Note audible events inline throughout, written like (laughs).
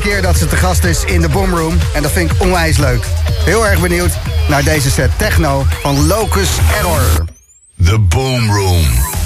keer dat ze te gast is in de Boomroom. En dat vind ik onwijs leuk. Heel erg benieuwd naar deze set techno van Locus Error. The Boomroom.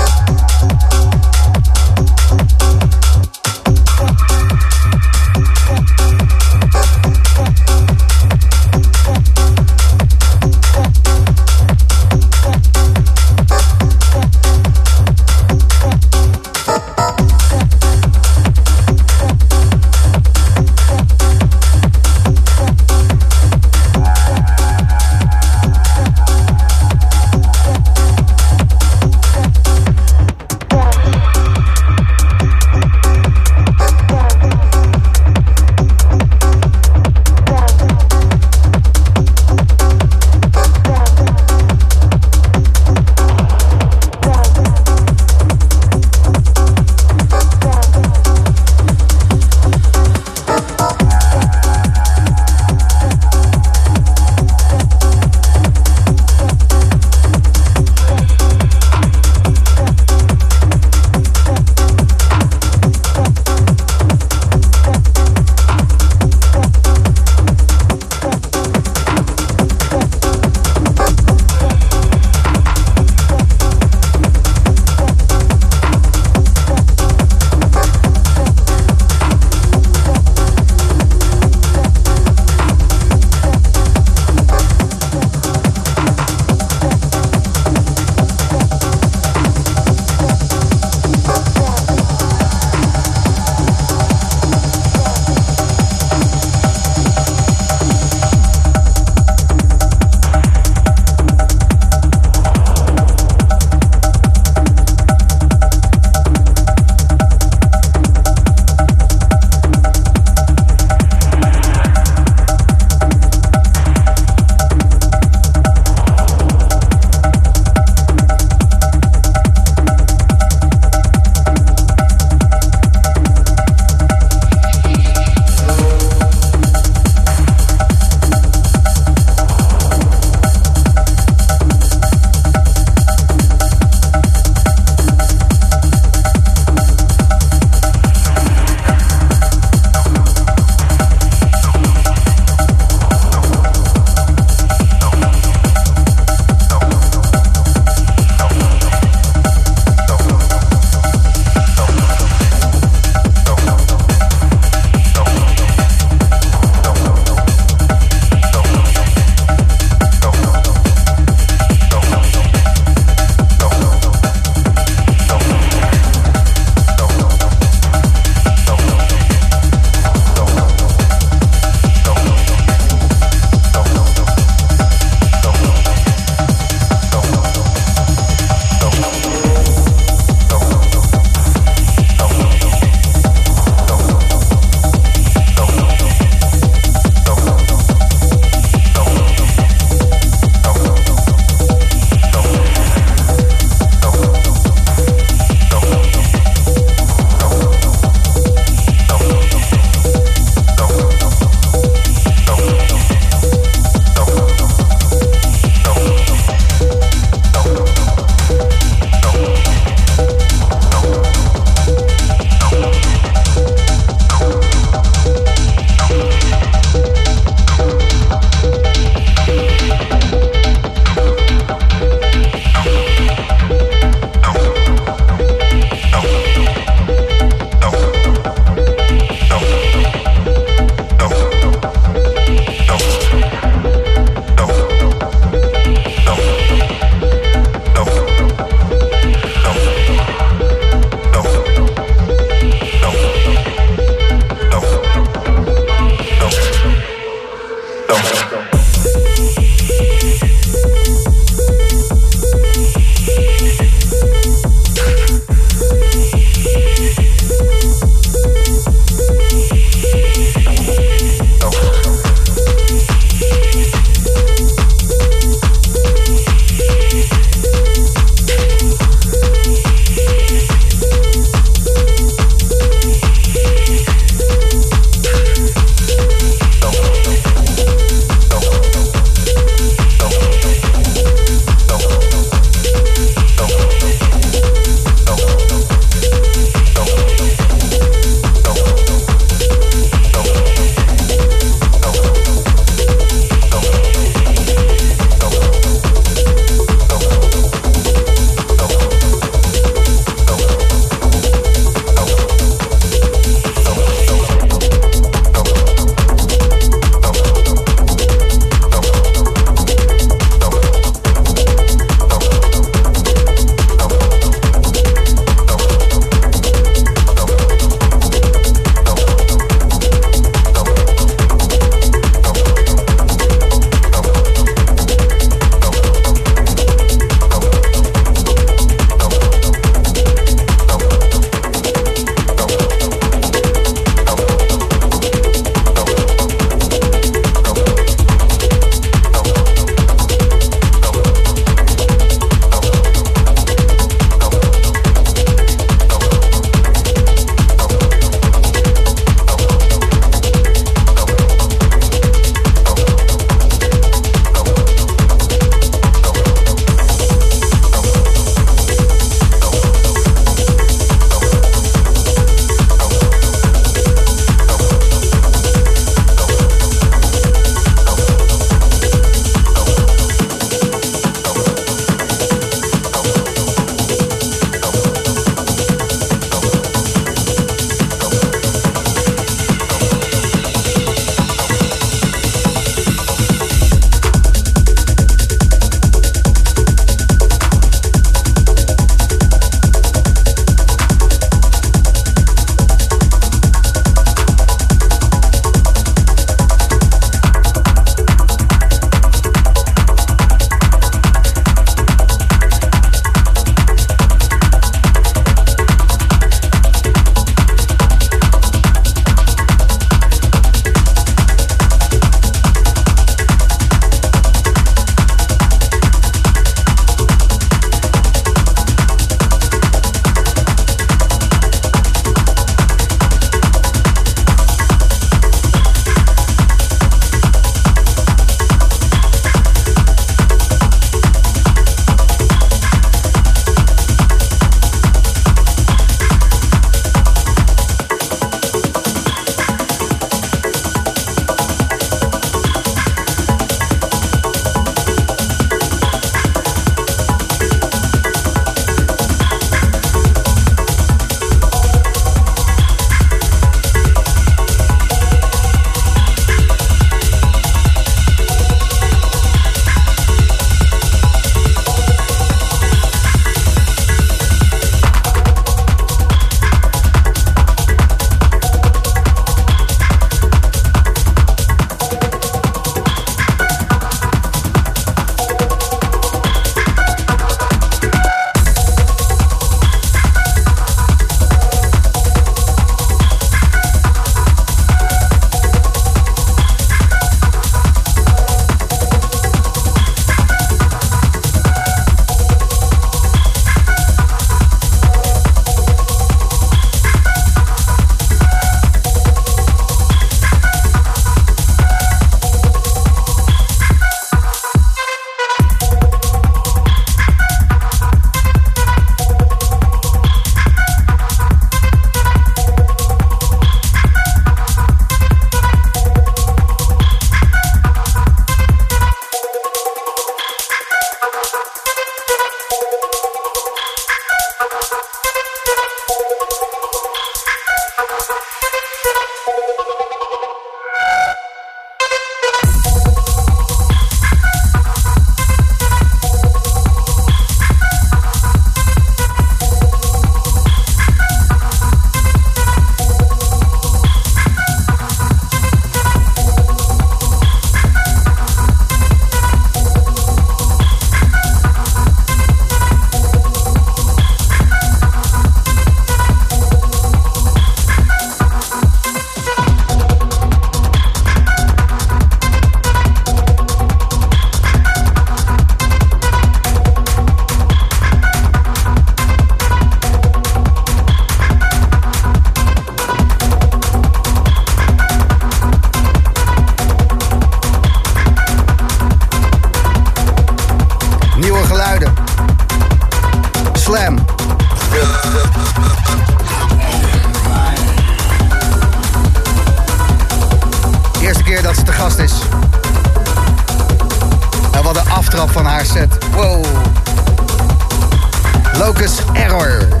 Error.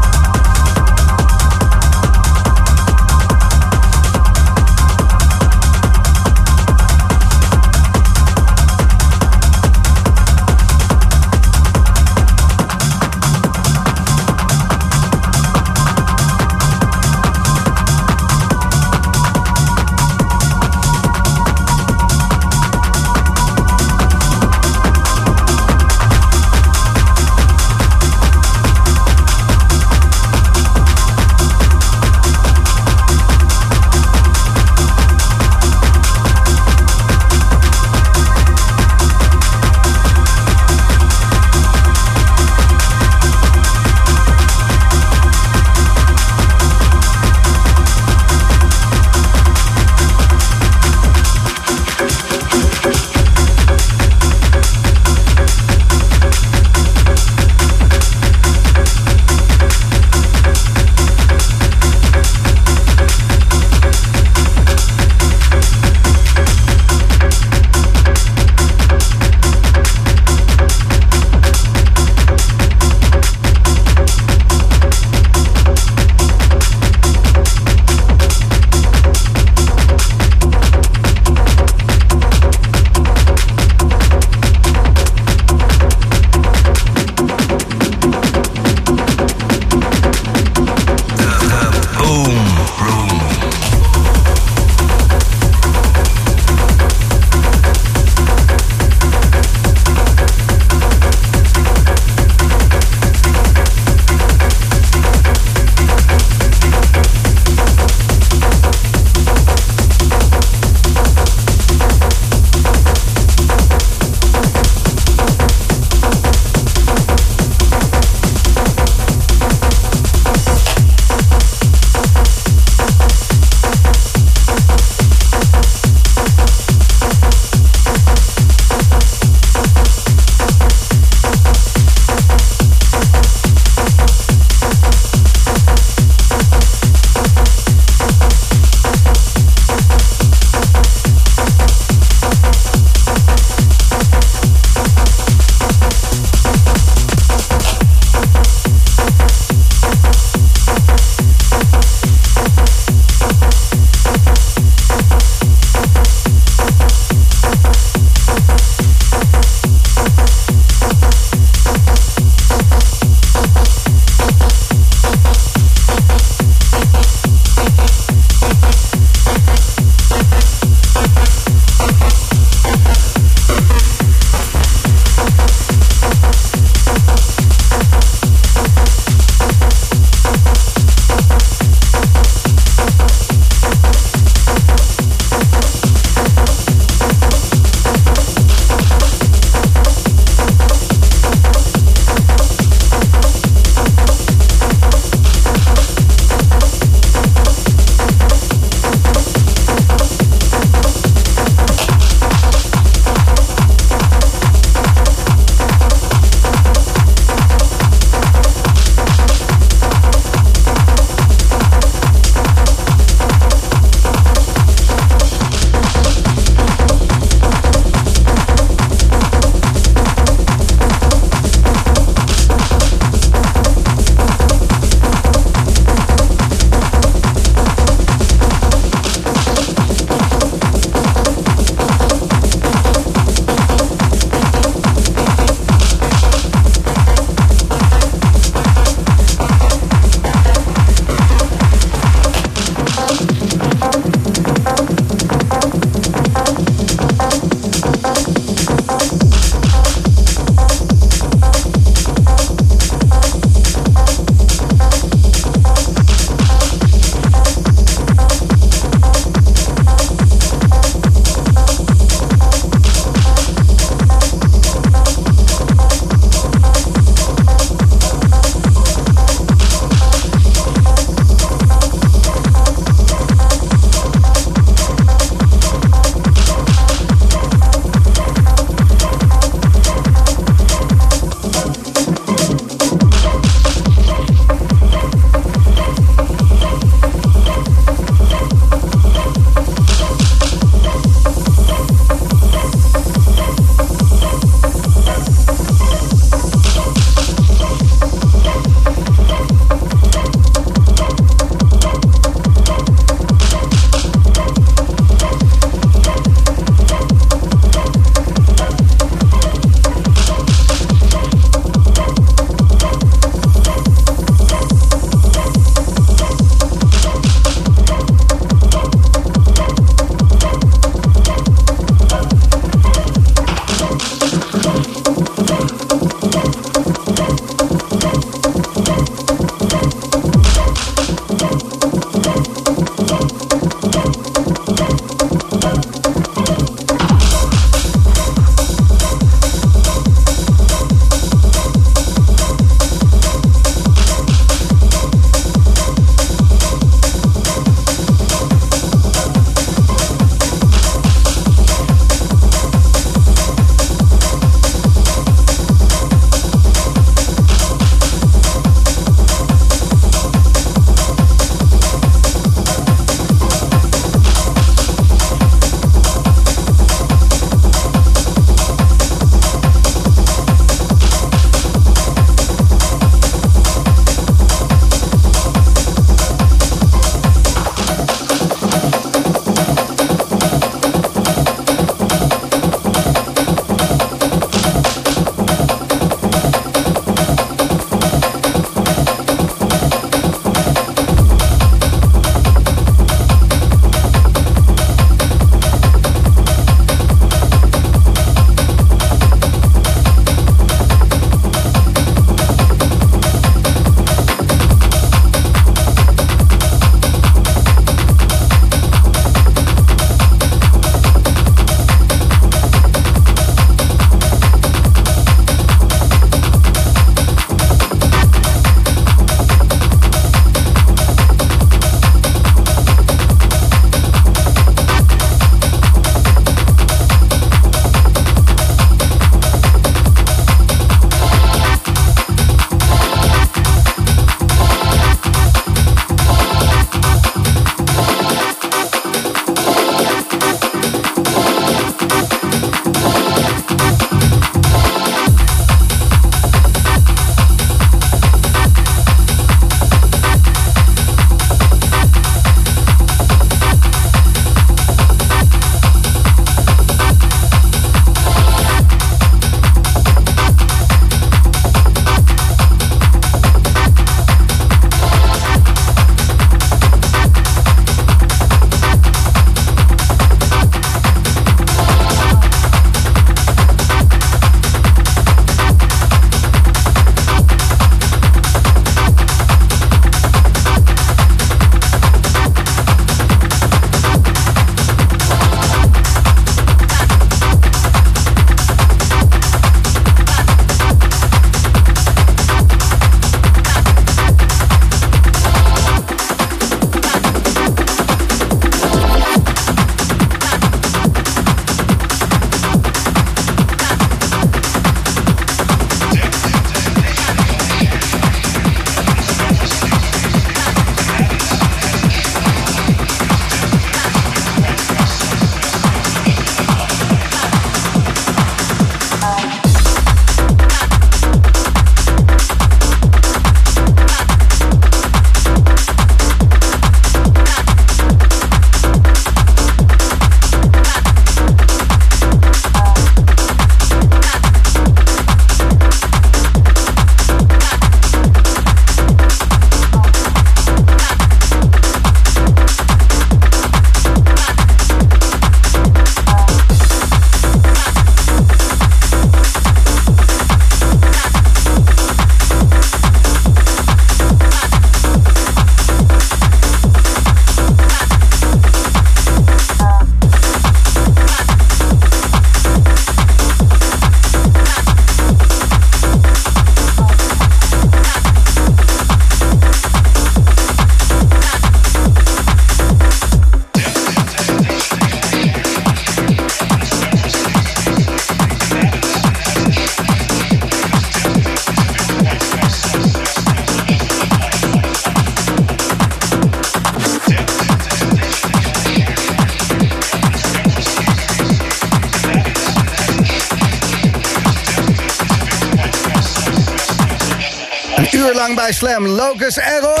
Bij Slam. Locus Error!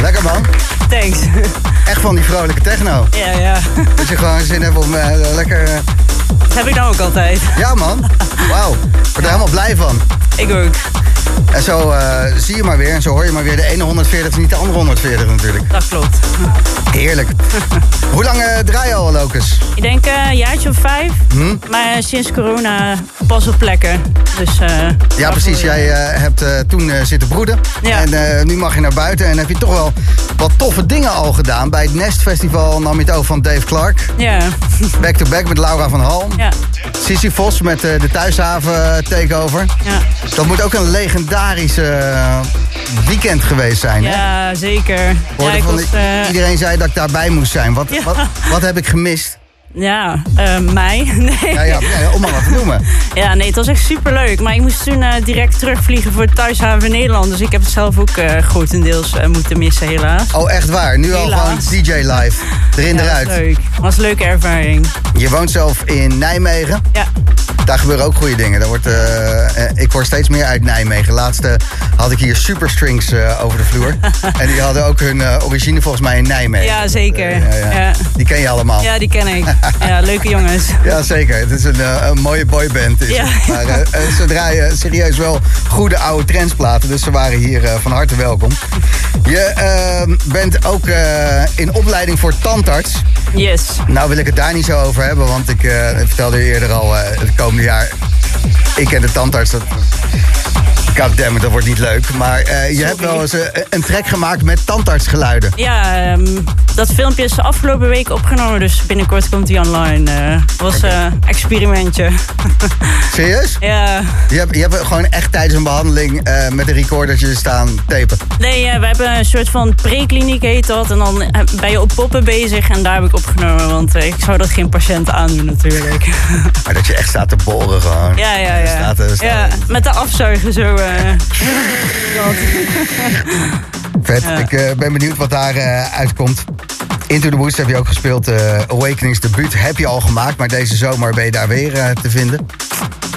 Lekker man. Thanks. (laughs) Echt van die vrolijke techno. ja, ja. (laughs) Dat je gewoon zin hebt om eh, lekker... eh, Dat heb ik dan ook altijd. Ja man, (laughs) wauw. Ik word er helemaal blij van. Ik ook. En zo eh, zie je maar weer en zo hoor je maar weer. De ene 140 is niet de andere 140 natuurlijk. Dat klopt. Heerlijk. Hoe lang draai je al, Locus? Ik denk een jaartje of vijf. Hm? Maar sinds corona pas op plekken. Dus, eh, Ja, precies. Jij eh, hebt eh, toen zitten broeden. Ja. En nu mag je naar buiten. En heb je toch wel wat toffe dingen al gedaan. Bij het Nest Festival nam je het over van Dave Clark. Ja. Back-to-back met Laura van Halm. ja. Sissy Vos met de Thuishaven takeover. Ja. Dat moet ook een legendarische weekend geweest zijn, hè? ja, zeker. Ja, ik was, de- Iedereen zei dat ik daarbij moest zijn. Wat, Ja. wat, wat heb ik gemist? Ja eh, mij. (laughs) Nee. Ja, ja, ja, om maar wat te noemen. (laughs) Ja, nee, het was echt super leuk. Maar ik moest toen eh, direct terugvliegen voor thuishaven Nederland. Dus ik heb het zelf ook eh, grotendeels moeten missen, helaas. Oh, echt waar. Nu al gewoon DJ live. Erin, ja, eruit. was leuk. Was een leuke ervaring. Je woont zelf in Nijmegen. Ja, Daar gebeuren ook goede dingen. Daar wordt, eh, eh, ik hoor steeds meer uit Nijmegen. Laatste had ik hier Superstrings eh over de vloer. (laughs) en die hadden ook hun eh, origine volgens mij in Nijmegen. ja zeker. Eh, ja. Die ken je allemaal. Ja, die ken ik. (laughs) Ja, leuke jongens. Ja, zeker. Het is een, eh, een mooie boyband. Is het. Maar eh, eh, ze draaien serieus wel goede oude trendsplaten. Dus ze waren hier eh, van harte welkom. Je eh, bent ook eh, in opleiding voor tandarts. Yes. Nou wil ik het daar niet zo over hebben. Want ik, eh, ik vertelde je eerder al, eh, het jaar... Ik ken de tandarts. Dat, Goddammit, dat wordt niet leuk. Maar eh, je hebt wel eens eh, een track gemaakt met tandartsgeluiden. Ja, ehm, dat filmpje is de afgelopen week opgenomen. Dus binnenkort komt die online. eh was een experimentje. (laughs) Serieus? ja. Je hebt, je hebt gewoon echt tijdens een behandeling eh, met een recordertje staan tapen. Nee, we hebben een soort van prekliniek heet dat. En dan ben je op poppen bezig. En daar heb ik opgenomen. Want ik zou dat geen patiënt aandoen natuurlijk. (laughs) Maar dat je echt staat te boren gewoon. ja, ja, ja. Staat staat ja met de afzuigen zo. dat. (laughs) Vet. Ja. Ik eh, ben benieuwd wat daar eh, uitkomt. Into the Woods heb je ook gespeeld. Awakenings debuut heb je al gemaakt. Maar deze zomer ben je daar weer te vinden.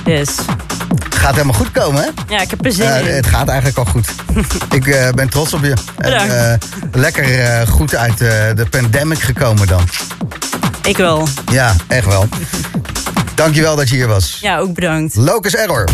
Yes. Gaat helemaal goed komen, hè? Ja, ik heb er zin in. het gaat eigenlijk al goed. (laughs) ik ben trots op je. En, Bedankt. eh, lekker goed uit de pandemic gekomen dan. Ik wel. Ja, echt wel. (laughs) Dankjewel dat je hier was. Ja, ook bedankt. Locus Error.